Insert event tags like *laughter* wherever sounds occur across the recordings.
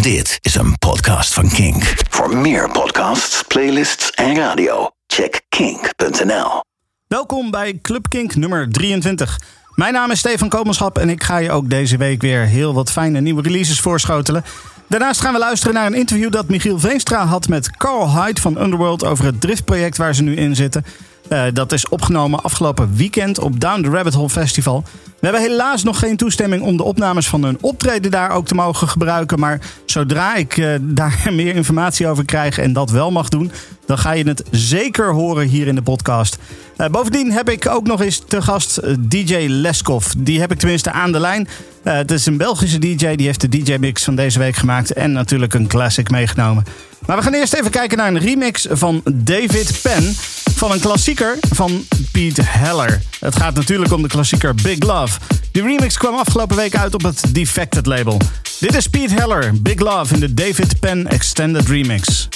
Dit is een podcast van Kink. Voor meer podcasts, playlists en radio, check kink.nl. Welkom bij Club Kink nummer 23. Mijn naam is Stefan Komenschap en ik ga je ook deze week weer heel wat fijne nieuwe releases voorschotelen. Daarnaast gaan we luisteren naar een interview dat Michiel Veenstra had met Carl Hyde van Underworld over het driftproject waar ze nu in zitten. Uh, dat is opgenomen afgelopen weekend op Down the Rabbit Hole Festival. We hebben helaas nog geen toestemming om de opnames van hun optreden daar ook te mogen gebruiken. Maar zodra ik uh, daar *laughs* meer informatie over krijg en dat wel mag doen, dan ga je het zeker horen hier in de podcast. Uh, bovendien heb ik ook nog eens te gast DJ Leskov. Die heb ik tenminste aan de lijn. Het is een Belgische DJ, die heeft de DJ-mix van deze week gemaakt en natuurlijk een classic meegenomen. Maar we gaan eerst even kijken naar een remix van David Penn van een klassieker van Pete Heller. Het gaat natuurlijk om de klassieker Big Love. Die remix kwam afgelopen week uit op het Defected label. Dit is Pete Heller, Big Love in de David Penn Extended Remix.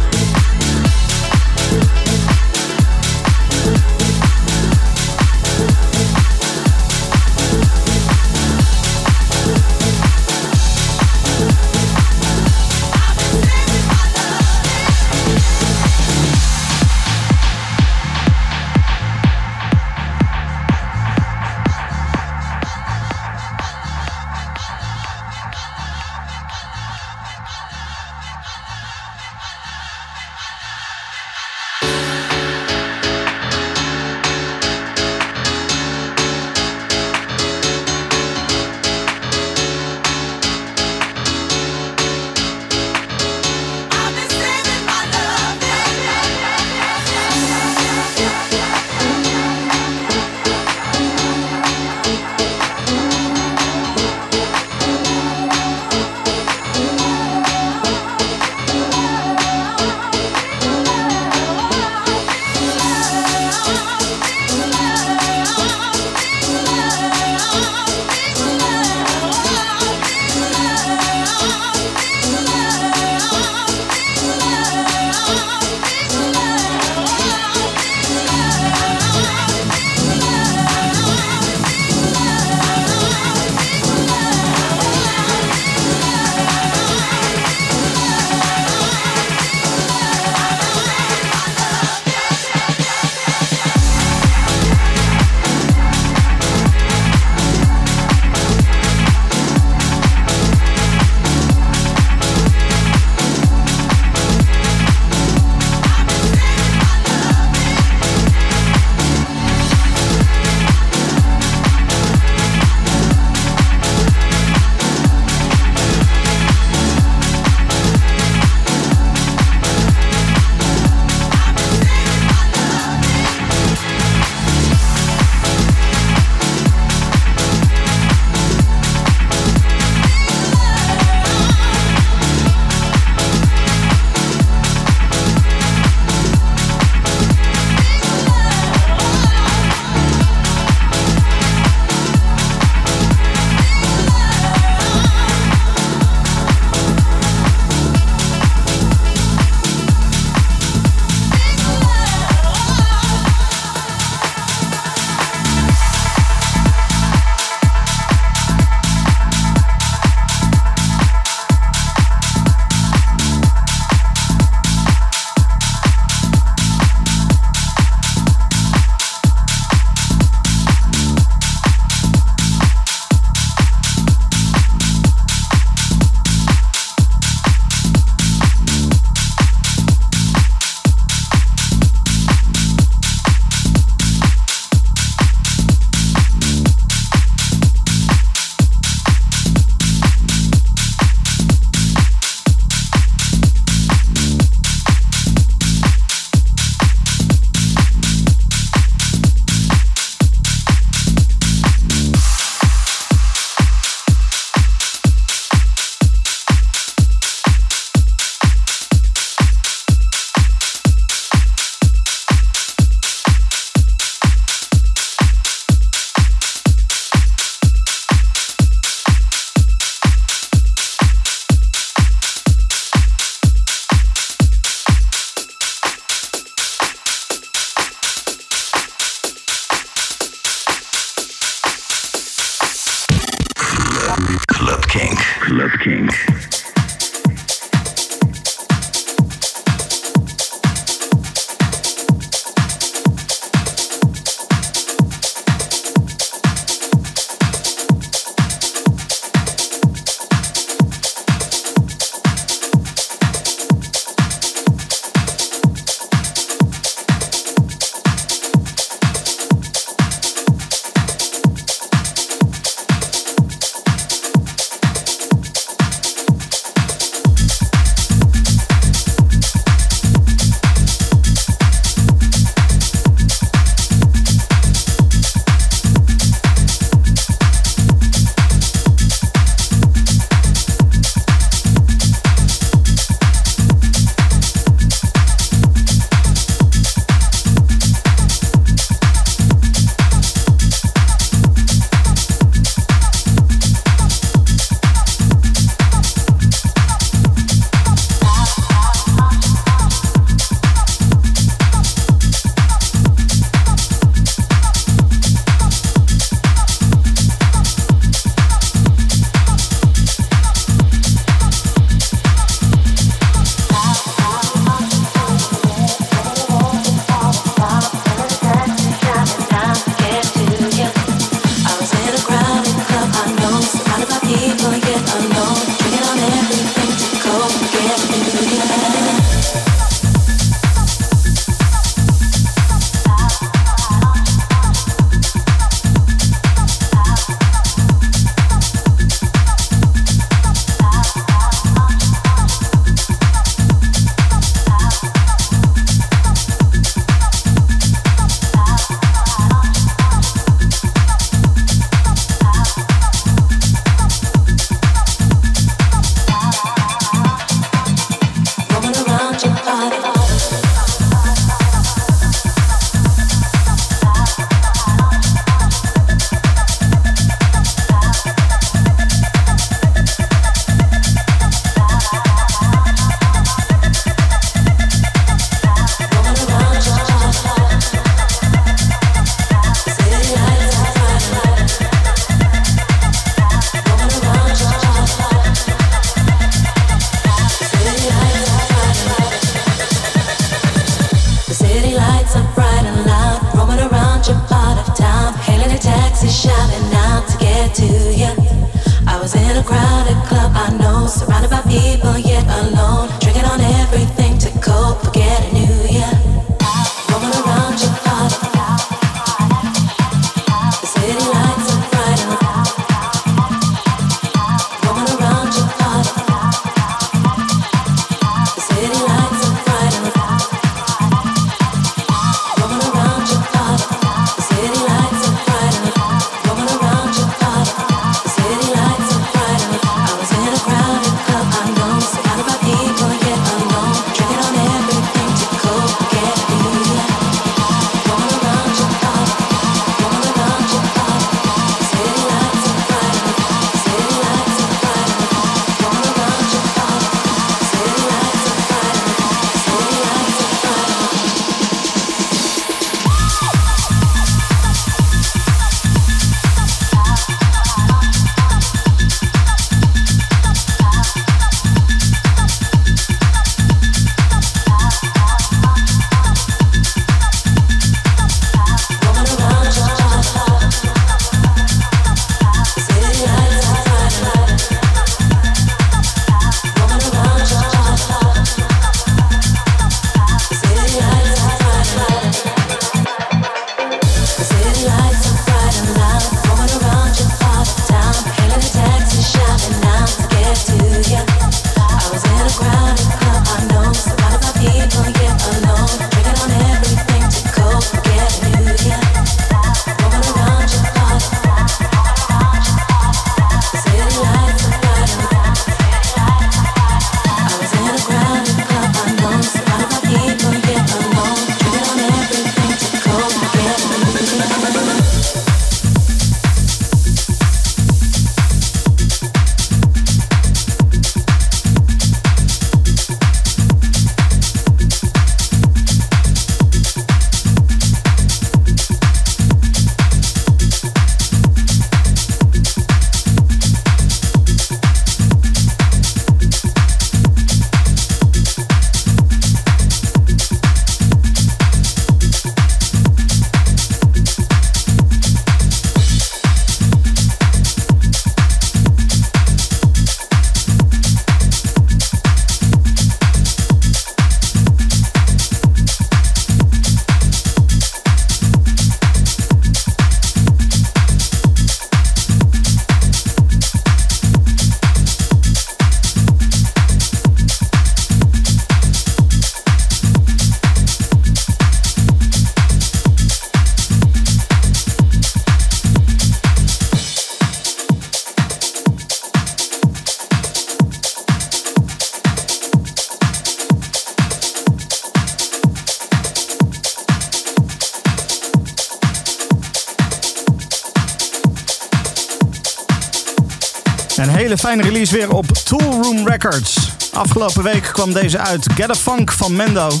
Weer op Toolroom Records. Afgelopen week kwam deze uit Get a Funk van Mendo.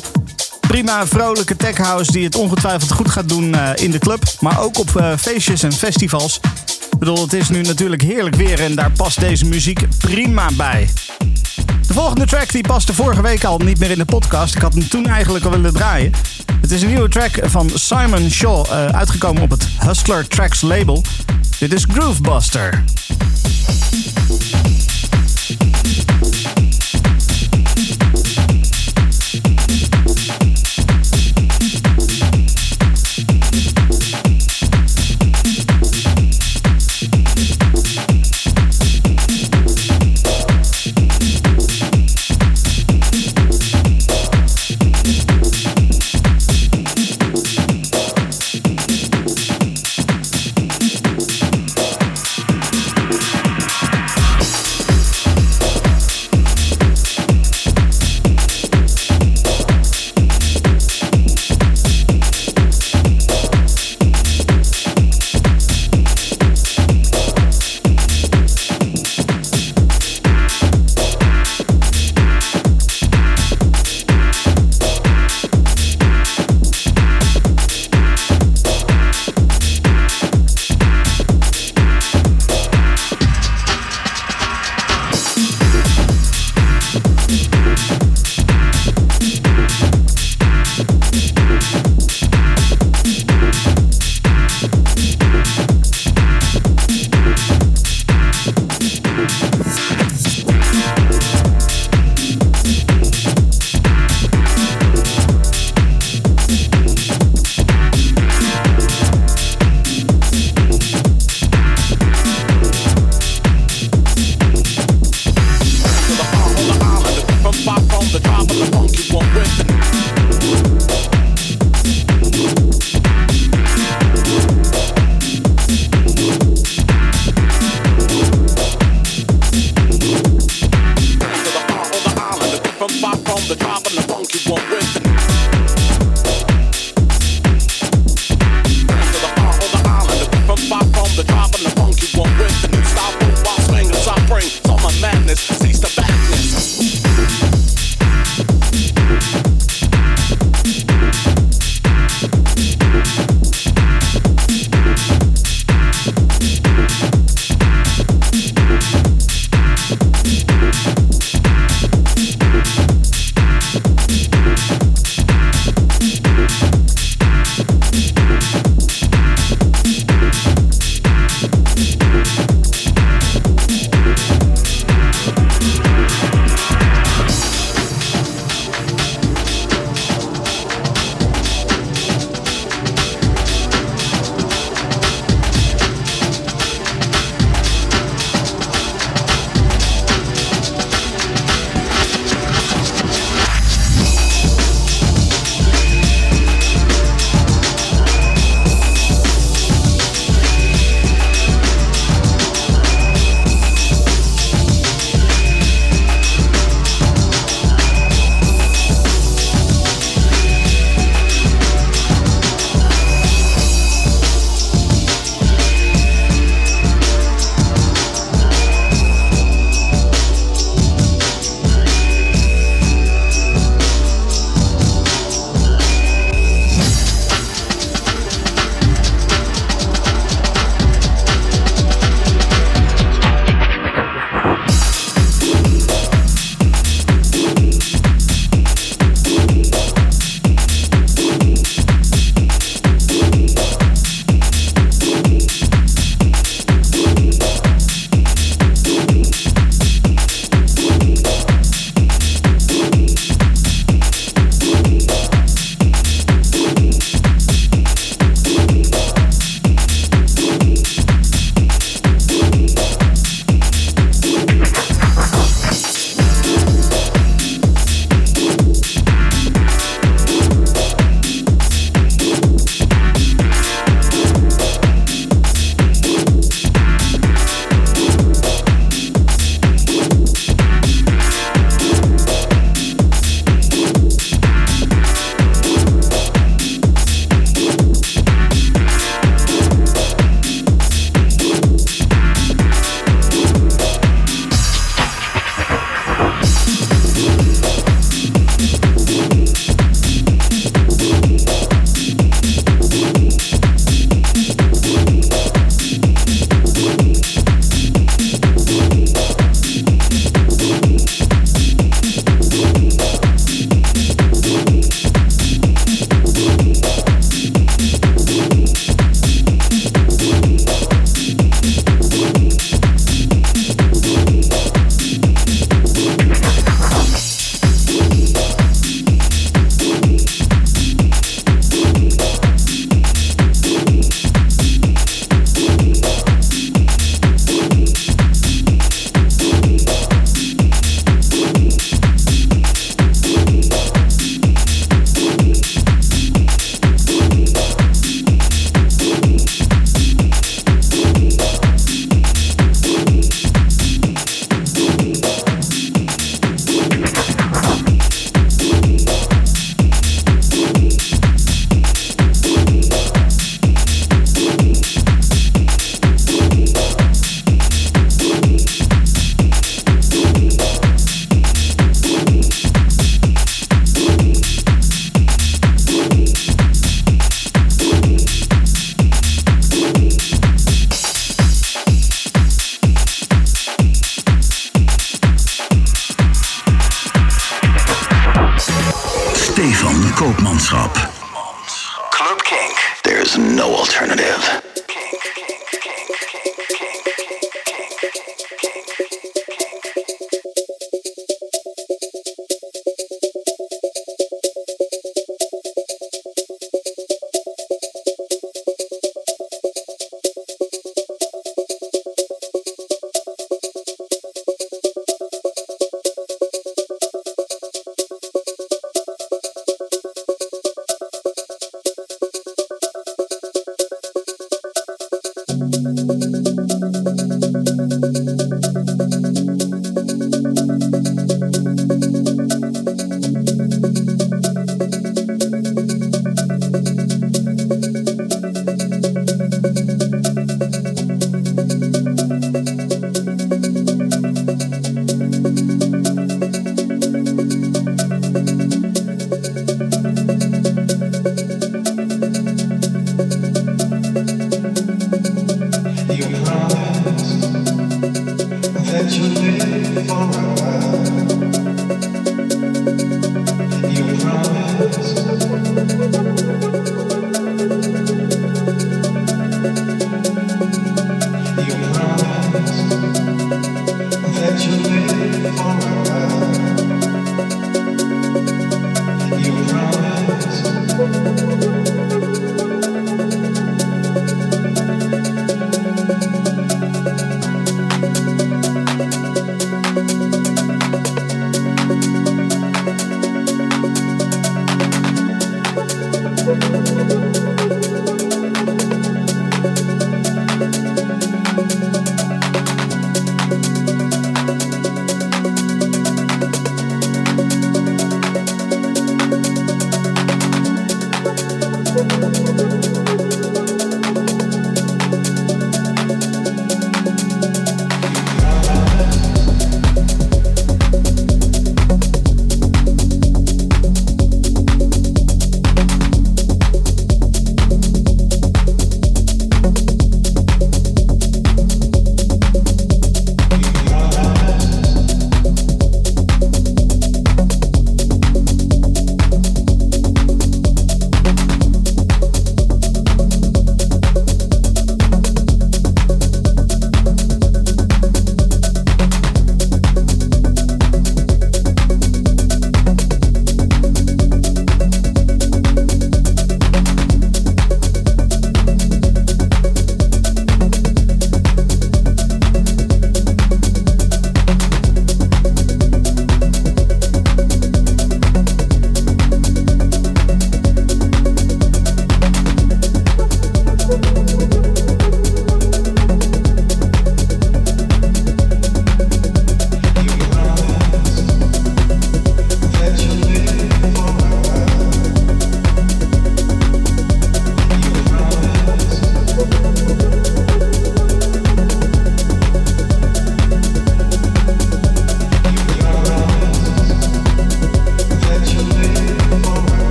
Prima vrolijke tech house die het ongetwijfeld goed gaat doen uh, in de club, maar ook op uh, feestjes en festivals. Ik bedoel, het is nu natuurlijk heerlijk weer en daar past deze muziek prima bij. De volgende track die paste vorige week al niet meer in de podcast. Ik had hem toen eigenlijk al willen draaien. Het is een nieuwe track van Simon Shaw, uh, uitgekomen op het Hustler Tracks label. Dit is Groovebuster.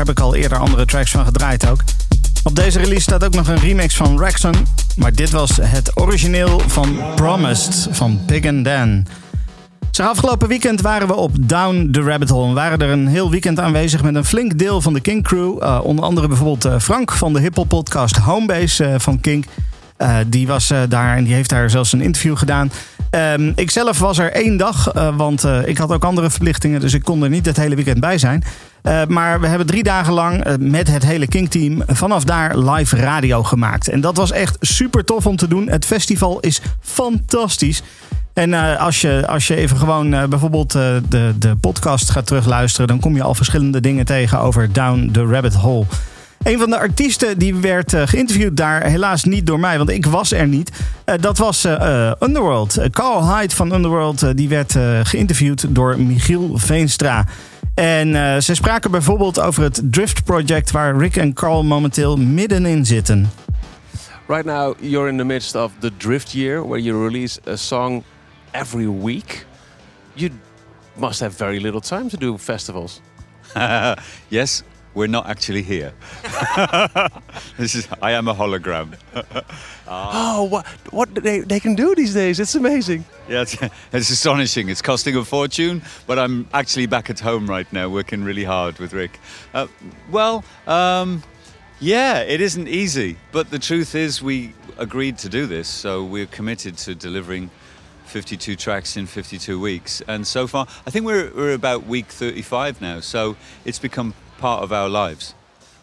Heb ik al eerder andere tracks van gedraaid ook. Op deze release staat ook nog een remix van Rexon. Maar dit was het origineel van Promised van Pig and Dan. Zeg, afgelopen weekend waren we op Down the Rabbit Hole. We waren er een heel weekend aanwezig met een flink deel van de King Crew. Uh, onder andere bijvoorbeeld uh, Frank van de hiphop podcast Homebase uh, van King. die was daar en die heeft daar zelfs een interview gedaan. Um, ik zelf was er één dag, want ik had ook andere verplichtingen, dus ik kon er niet het hele weekend bij zijn. Uh, maar we hebben drie dagen lang met het hele King-team vanaf daar live radio gemaakt. En dat was echt super tof om te doen. Het festival is fantastisch. En als, je, als je even gewoon bijvoorbeeld de, de podcast gaat terugluisteren, dan kom je al verschillende dingen tegen over Down the Rabbit Hole. Een van de artiesten die werd uh, geïnterviewd daar, helaas niet door mij, want ik was er niet. Uh, dat was uh, Underworld. Carl Hyde van Underworld die werd geïnterviewd door Michiel Veenstra. En ze spraken bijvoorbeeld over het Drift Project waar Rick en Carl momenteel middenin zitten. Right now you're in the midst of the Drift Year where you release a song every week. You must have very little time to do festivals. *laughs* yes, we're not actually here. *laughs* this is I am a hologram. *laughs* Oh, what what they they can do these days? It's amazing. Yeah, it's, *laughs* it's, astonishing. It's costing a fortune, but I'm actually back at home right now, working really hard with Rick. Uh, well, um, yeah, it isn't easy, but the truth is, we agreed to do this, so we're committed to delivering 52 tracks in 52 weeks. And so far, I think we're, we're about week 35 now, so it's become part of our lives.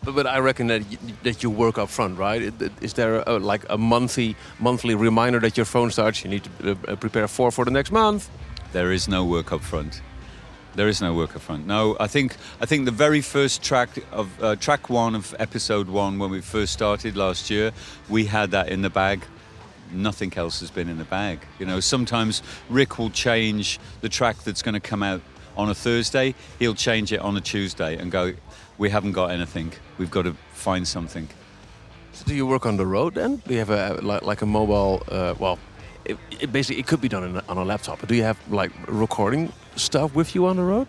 But, but I reckon that you, that you work up front, right? Is there a, like a monthly monthly reminder that your phone starts? You need to uh, prepare for for the next month. There is no work up front. There is no work up front. No, I think I think the very first track of uh, track one of episode one when we first started last year, we had that in the bag. Nothing else has been in the bag. You know, sometimes Rick will change the track that's going to come out on a Thursday. He'll change it on a Tuesday and go, we haven't got anything. We've got to find something. So do you work on the road then? Do you have a like, like a mobile? Uh, well, it, it, basically it could be done on a laptop. But do you have like recording stuff with you on the road?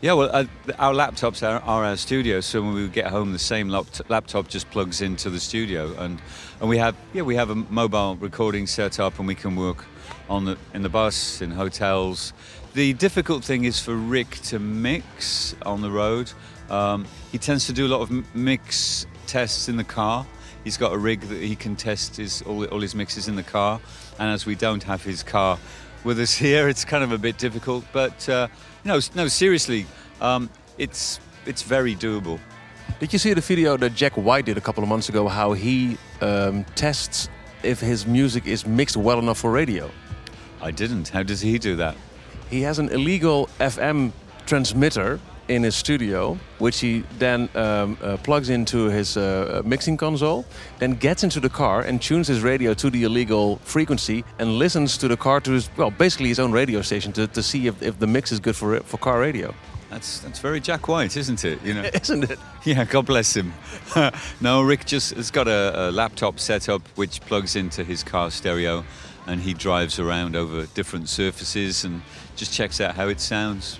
Yeah, well, uh, our laptops are, are, our studio. So when we get home, the same laptop just plugs into the studio, and and we have yeah we have a mobile recording set up, and we can work on the in the bus, in hotels. The difficult thing is for Rick to mix on the road. Um, he tends to do a lot of mix tests in the car. He's got a rig that he can test his all, all his mixes in the car, and as we don't have his car with us *laughs* here, it's kind of a bit difficult. But uh, no, no, seriously, um, it's it's very doable. Did you see the video that Jack White did a couple of months ago? How he um, tests if his music is mixed well enough for radio. I didn't. How does he do that? He has an illegal FM transmitter in his studio, which he then um, uh, plugs into his uh, mixing console, then gets into the car and tunes his radio to the illegal frequency and listens to the car to his, well, basically his own radio station to, to see if, if the mix is good for, for car radio. That's that's very Jack White, isn't it? You know, *laughs* isn't it? Yeah, God bless him. *laughs* no, Rick just has got a, a laptop setup which plugs into his car stereo, and he drives around over different surfaces and just checks out how it sounds.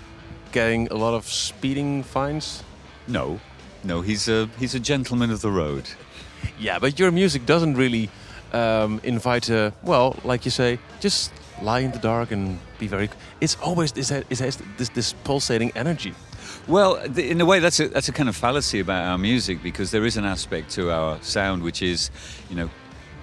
Getting a lot of speeding fines? No, no. He's a he's a gentleman of the road. Yeah, but your music doesn't really um, invite a well, like you say, just lie in the dark and be very. It's always this this this, this pulsating energy. Well, in a way, that's a that's a kind of fallacy about our music because there is an aspect to our sound which is, you know,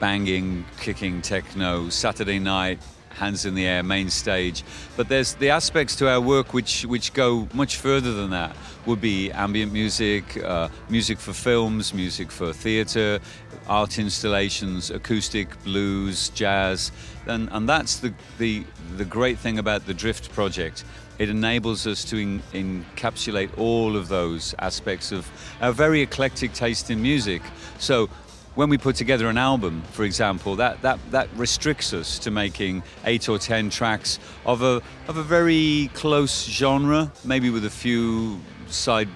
banging, kicking techno, Saturday night, hands in the air, main stage. But there's the aspects to our work which which go much further than that. Would be ambient music, uh, music for films, music for theatre, art installations, acoustic, blues, jazz, and and that's the the the great thing about the Drift project. It enables us to in, encapsulate all of those aspects of our very eclectic taste in music. So when we put together an album, for example, that, that, that restricts us to making eight or ten tracks of a, of a very close genre, maybe with a few side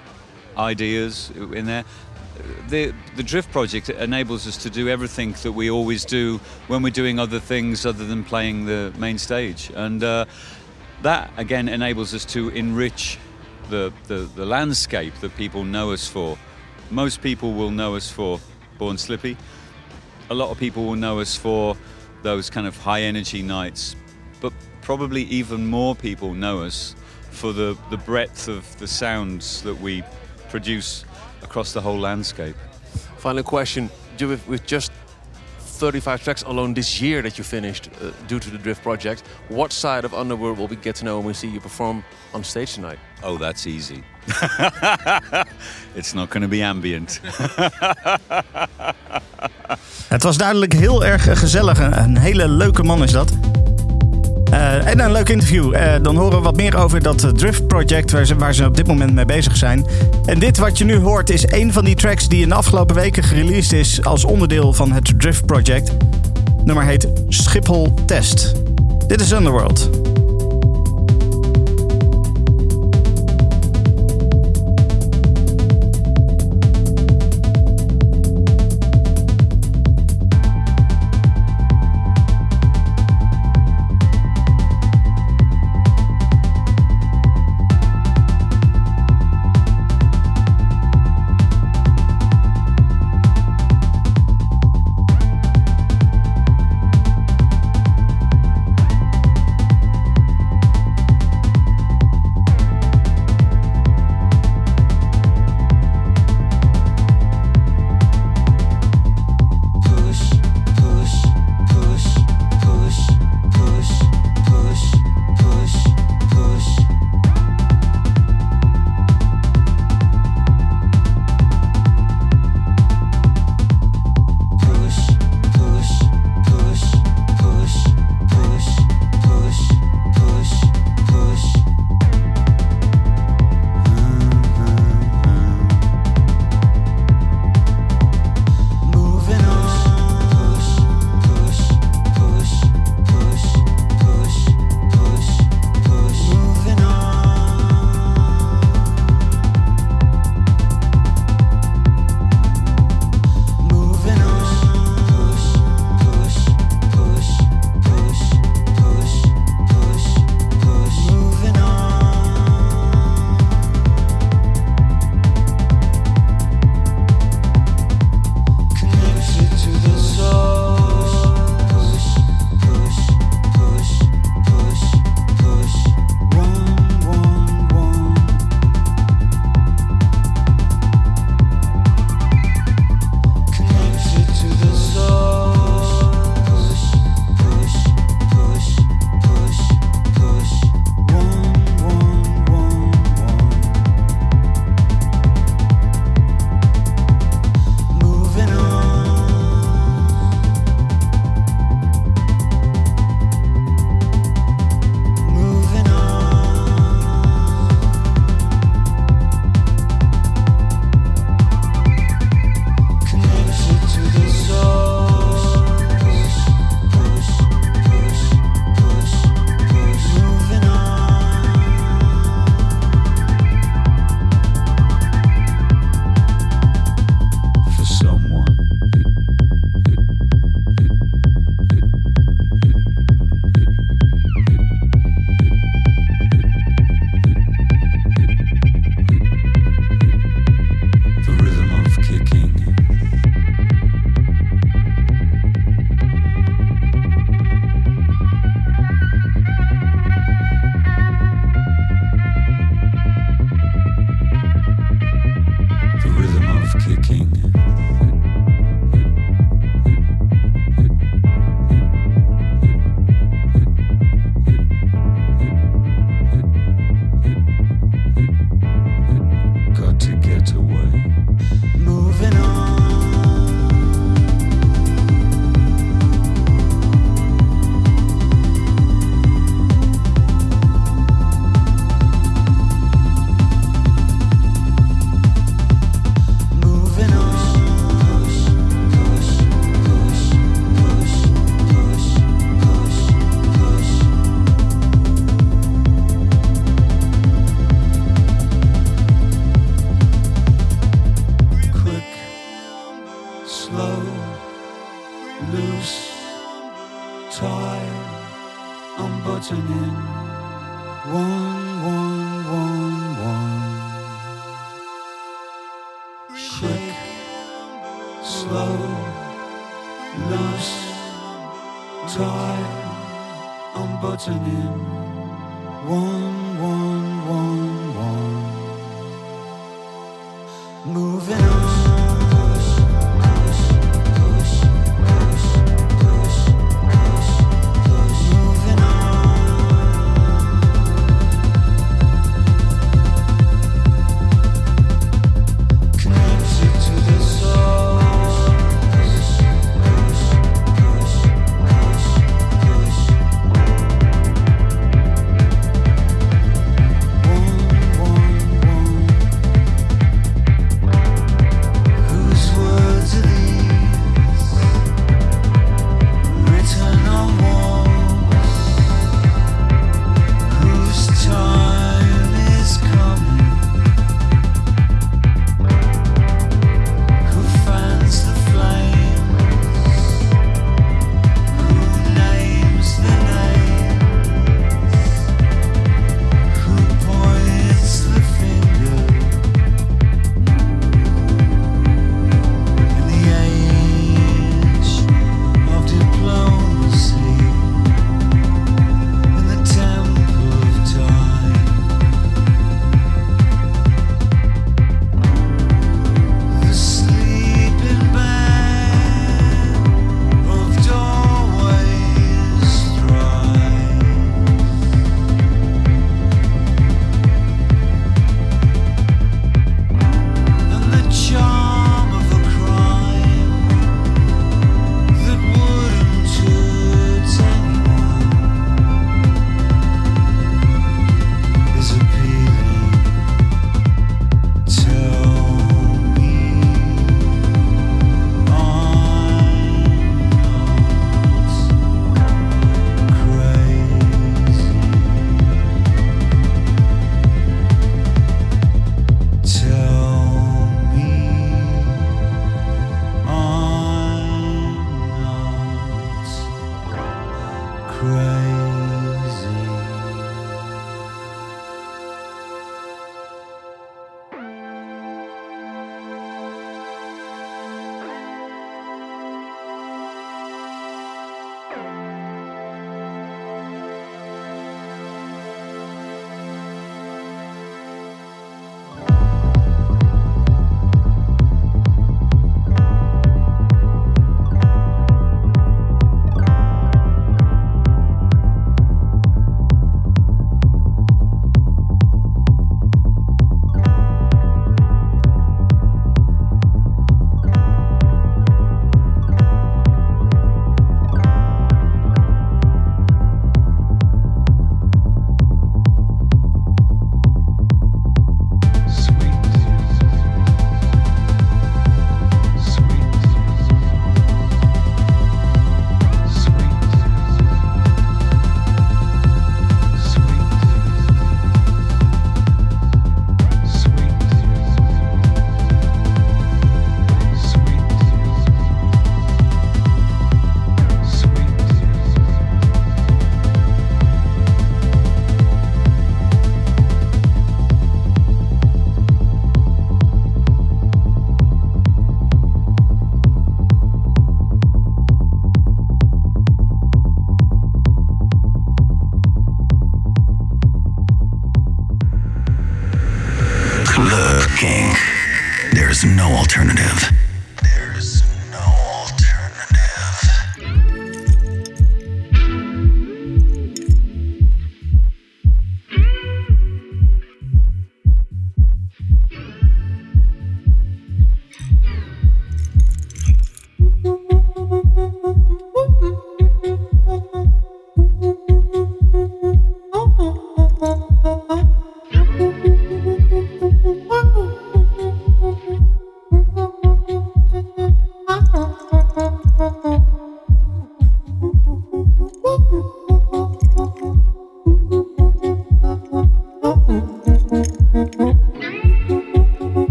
ideas in there. The, the Drift project enables us to do everything that we always do when we're doing other things other than playing the main stage. And uh, that, again, enables us to enrich the, the, the landscape that people know us for. Most people will know us for Born Slippy. A lot of people will know us for those kind of high energy nights, but probably even more people know us for the, the breadth of the sounds that we produce across the whole landscape. Final question, with, with just 35 tracks alone this year that you finished uh, due to the Drift project, what side of Underworld will we get to know when we see you perform on stage tonight? Oh, that's easy. *laughs* It's not gonna be ambient. *laughs* Het was duidelijk heel erg gezellig. Een hele leuke man is dat. Uh, en een leuk interview. Uh, dan horen we wat meer over dat Drift Project waar ze, waar ze op dit moment mee bezig zijn. En dit wat je nu hoort is een van die tracks die in de afgelopen weken gereleased is als onderdeel van het Drift Project. nummer heet Schiphol Test. Dit is Underworld.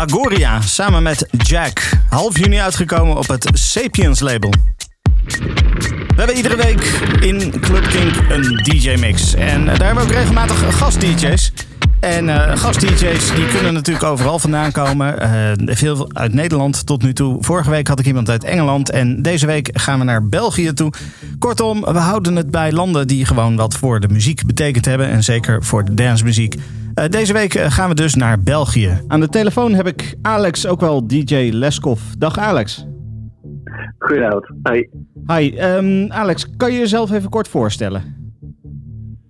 Agoria samen met Jack. Half juni uitgekomen op het Sapiens label. We hebben iedere week in Club Kink een DJ-mix. En daar hebben we ook regelmatig gast-DJ's. En uh, gast-DJ's die kunnen natuurlijk overal vandaan komen. Uh, veel uit Nederland tot nu toe. Vorige week had ik iemand uit Engeland. En deze week gaan we naar België toe. Kortom, we houden het bij landen die gewoon wat voor de muziek betekend hebben. En zeker voor de dancemuziek. Uh, deze week gaan we dus naar België. Aan de telefoon heb ik Alex, ook wel DJ Leskov. Dag Alex. Goedenavond. Hi. Hi. Um, Alex, kan je jezelf even kort voorstellen?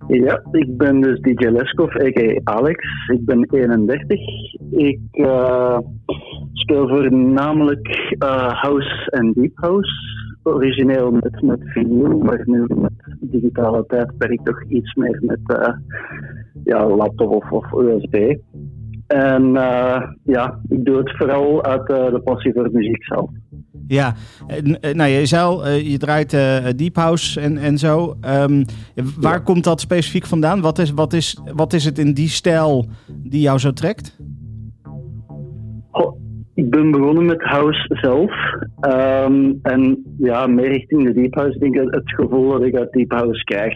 Ja, ik ben dus DJ Leskov, a.k.a. Alex. Ik ben 31. Ik uh, speel voornamelijk uh, house en deep house. Origineel met, met vinyl, maar nu met digitale tijdperk toch iets meer met uh, ja, laptop of, of USB. En ja, ik doe het vooral uit de passie voor muziek zelf. Ja, nou je zei je draait deep house en, en zo. Um, waar ja. komt dat specifiek vandaan? Wat is, wat, is, wat is het in die stijl die jou zo trekt? Oh, ik ben begonnen met house zelf. Um, en ja, meer richting de deep house. Ik denk het, gevoel dat ik uit deep house krijg.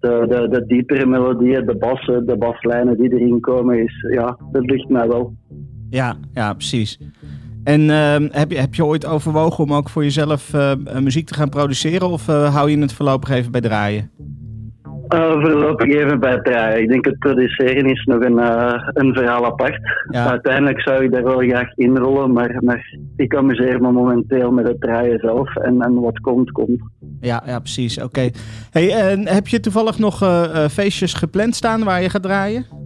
De, de, diepere melodieën, de bassen, de baslijnen die erin komen, is, ja, dat ligt mij wel. Ja, ja precies. En uh, heb, je, heb je ooit overwogen om ook voor jezelf uh, muziek te gaan produceren? Of uh, hou je het voorlopig even bij draaien? Voorlopig even bij draaien. Ik denk het produceren is nog een, een verhaal apart. Ja. Uiteindelijk zou ik daar wel graag inrollen, maar, maar ik amuseer me momenteel met het draaien zelf. En, en wat komt, komt. Ja, ja precies. Oké. Okay. Hey, heb je toevallig nog feestjes gepland staan waar je gaat draaien?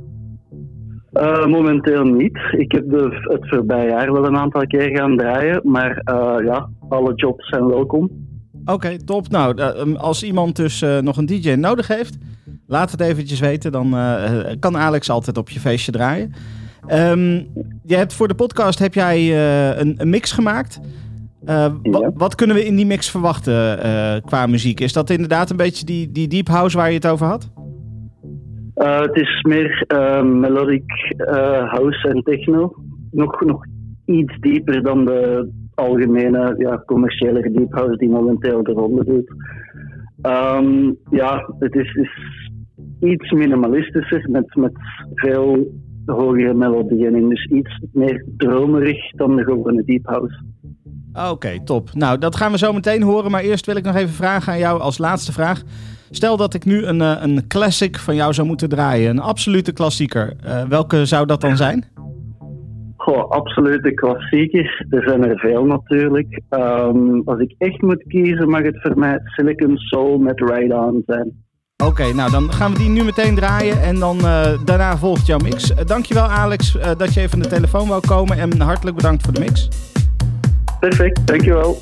Uh, momenteel niet. Ik heb de, het voorbije jaar wel een aantal keer gaan draaien, maar uh, ja, alle jobs zijn welkom. Oké, okay, top. Nou, uh, als iemand dus nog een DJ nodig heeft, laat het eventjes weten. Dan kan Alex altijd op je feestje draaien. Um, je hebt voor de podcast heb jij een, een, mix gemaakt. Ja. Wat kunnen we in die mix verwachten qua muziek? Is dat inderdaad een beetje die, die deep house waar je het over had? Het is meer melodic house en techno. Nog, nog iets dieper dan de algemene ja, commerciële deep house die momenteel de ronde doet. Um, ja, het is, is, iets minimalistischer met, met veel hogere melodieën in. Dus iets meer dromerig dan de gewone deep house. Oké, okay, top. Nou, dat gaan we zo meteen horen. Maar eerst wil ik nog even vragen aan jou als laatste vraag. Stel dat ik nu een, eh, een classic van jou zou moeten draaien, een absolute klassieker. Uh, welke zou dat dan zijn? Goh, absolute klassiekers. Er zijn er veel natuurlijk. Um, als ik echt moet kiezen, mag het voor mij Silicon Soul met Ride On zijn. Oké, okay, nou dan gaan we die nu meteen draaien en dan uh, daarna volgt jouw mix. Uh, dankjewel Alex uh, dat je even aan de telefoon wou komen en hartelijk bedankt voor de mix. Perfect, dankjewel.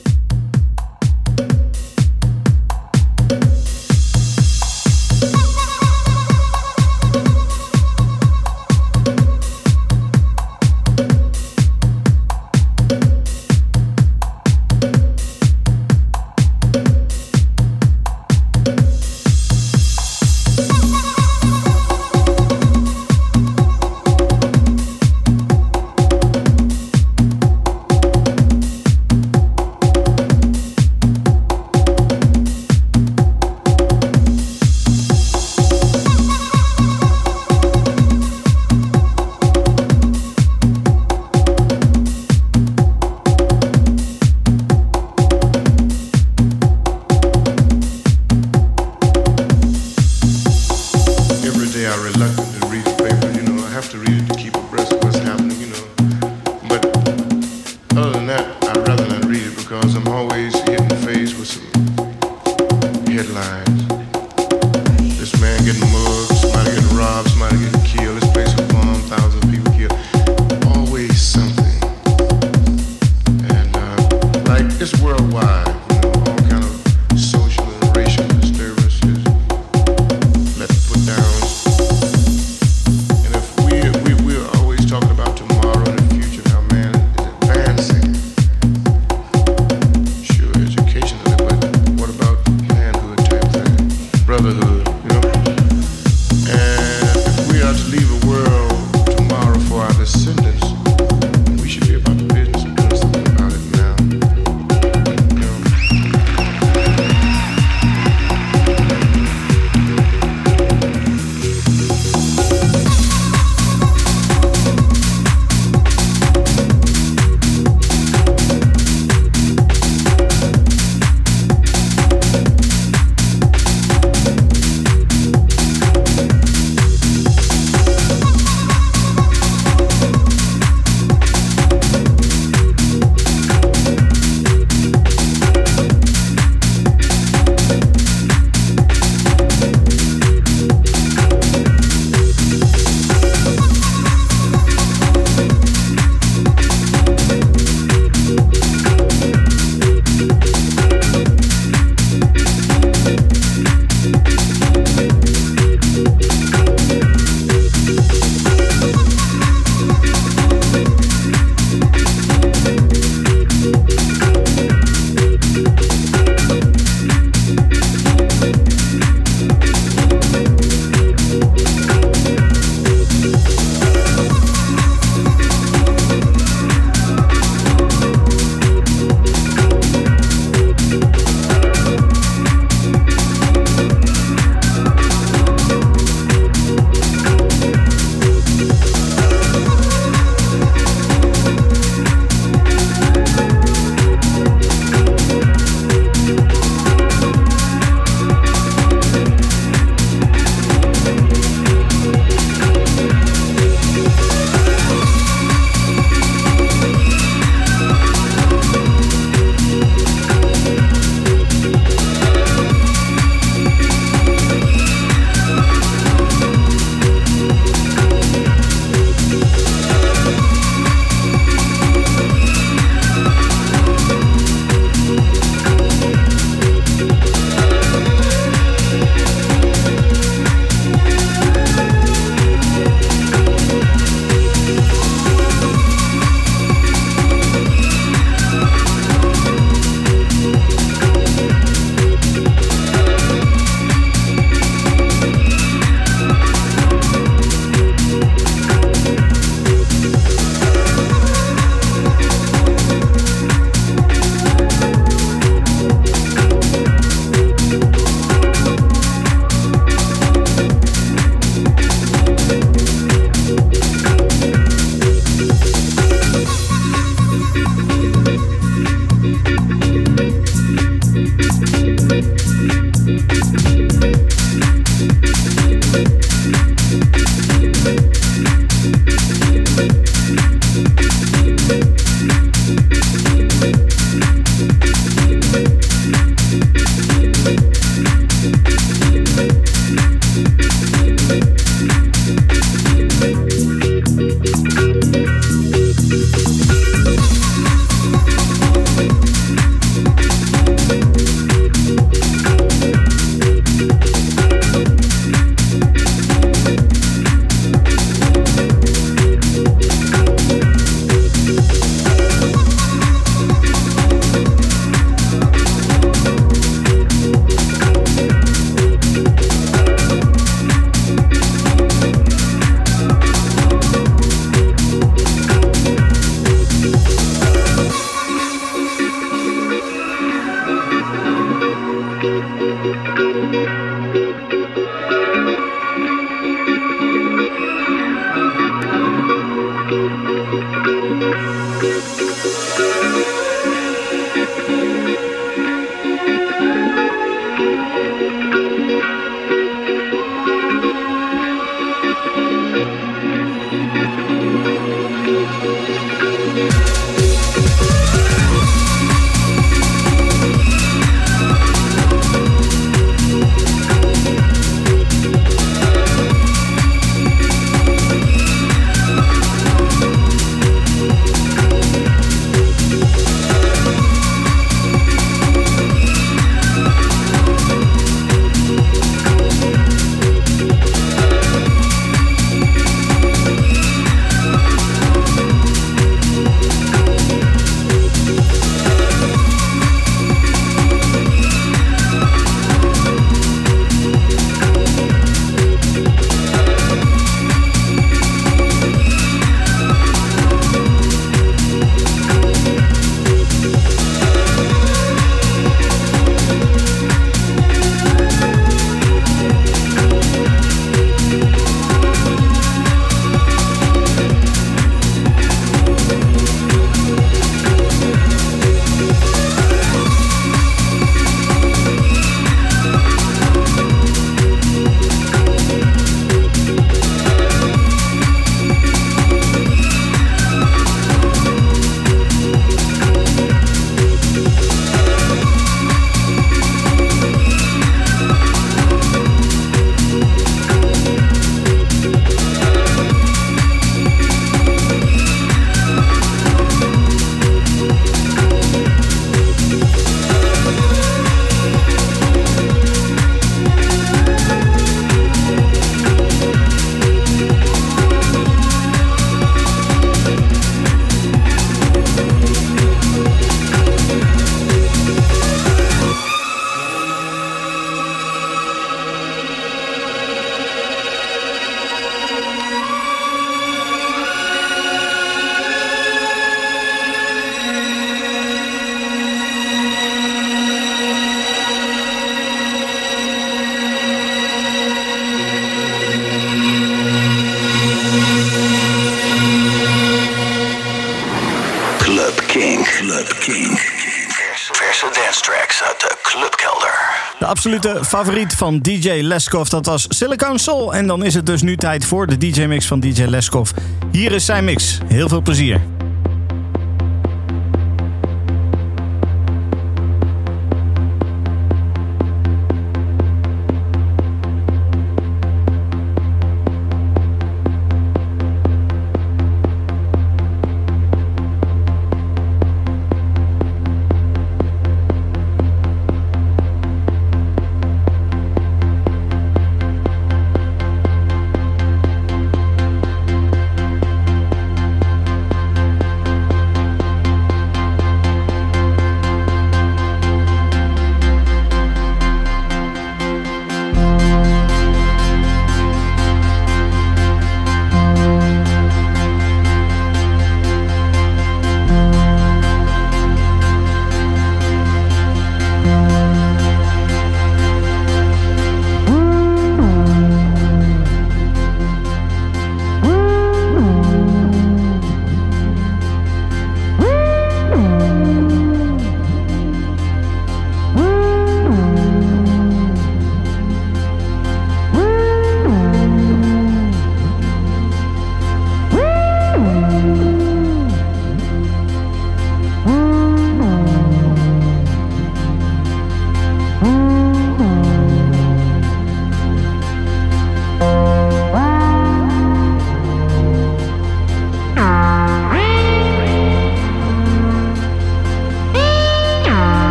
Absolute favoriet van DJ Leskov. Dat was Silicon Soul. En dan is het dus nu tijd voor de DJ-mix van DJ Leskov. Hier is zijn mix. Heel veel plezier.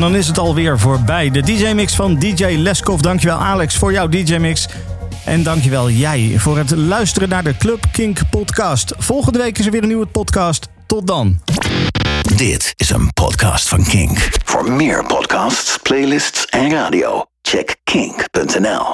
En dan is het alweer voorbij. De DJ-mix van DJ Leskov. Dankjewel Alex voor jouw DJ-mix. En dankjewel jij voor het luisteren naar de Club Kink podcast. Volgende week is er weer een nieuwe podcast. Tot dan. Dit is een podcast van Kink. Voor meer podcasts, playlists en radio, check kink.nl.